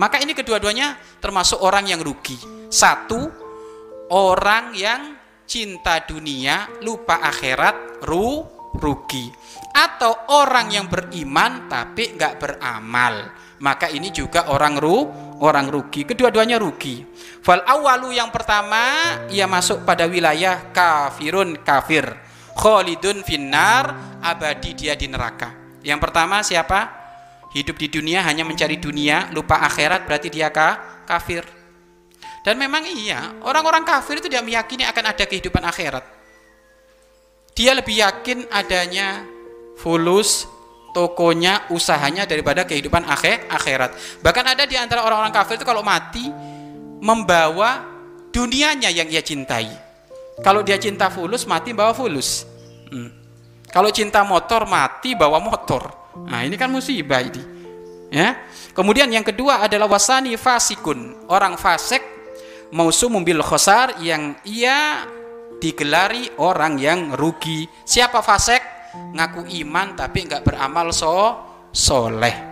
Maka ini kedua-duanya termasuk orang yang rugi. Satu, orang yang cinta dunia, lupa akhirat, ru, rugi. Atau orang yang beriman tapi nggak beramal. Maka ini juga orang ru, orang rugi. Kedua-duanya rugi. Fal awalu yang pertama ia masuk pada wilayah kafirun kafir. Khalidun finnar abadi dia di neraka. Yang pertama siapa? Hidup di dunia hanya mencari dunia, lupa akhirat berarti dia ka, kafir. Dan memang iya, orang-orang kafir itu tidak meyakini akan ada kehidupan akhirat. Dia lebih yakin adanya fulus, tokonya, usahanya daripada kehidupan akhir, akhirat. Bahkan ada di antara orang-orang kafir itu kalau mati membawa dunianya yang ia cintai. Kalau dia cinta fulus, mati bawa fulus. Hmm. Kalau cinta motor, mati bawa motor. Nah ini kan musibah ini. Ya. Kemudian yang kedua adalah wasani fasikun, orang fasik mausum bil khosar yang ia digelari orang yang rugi. Siapa fasik? Ngaku iman tapi nggak beramal so soleh.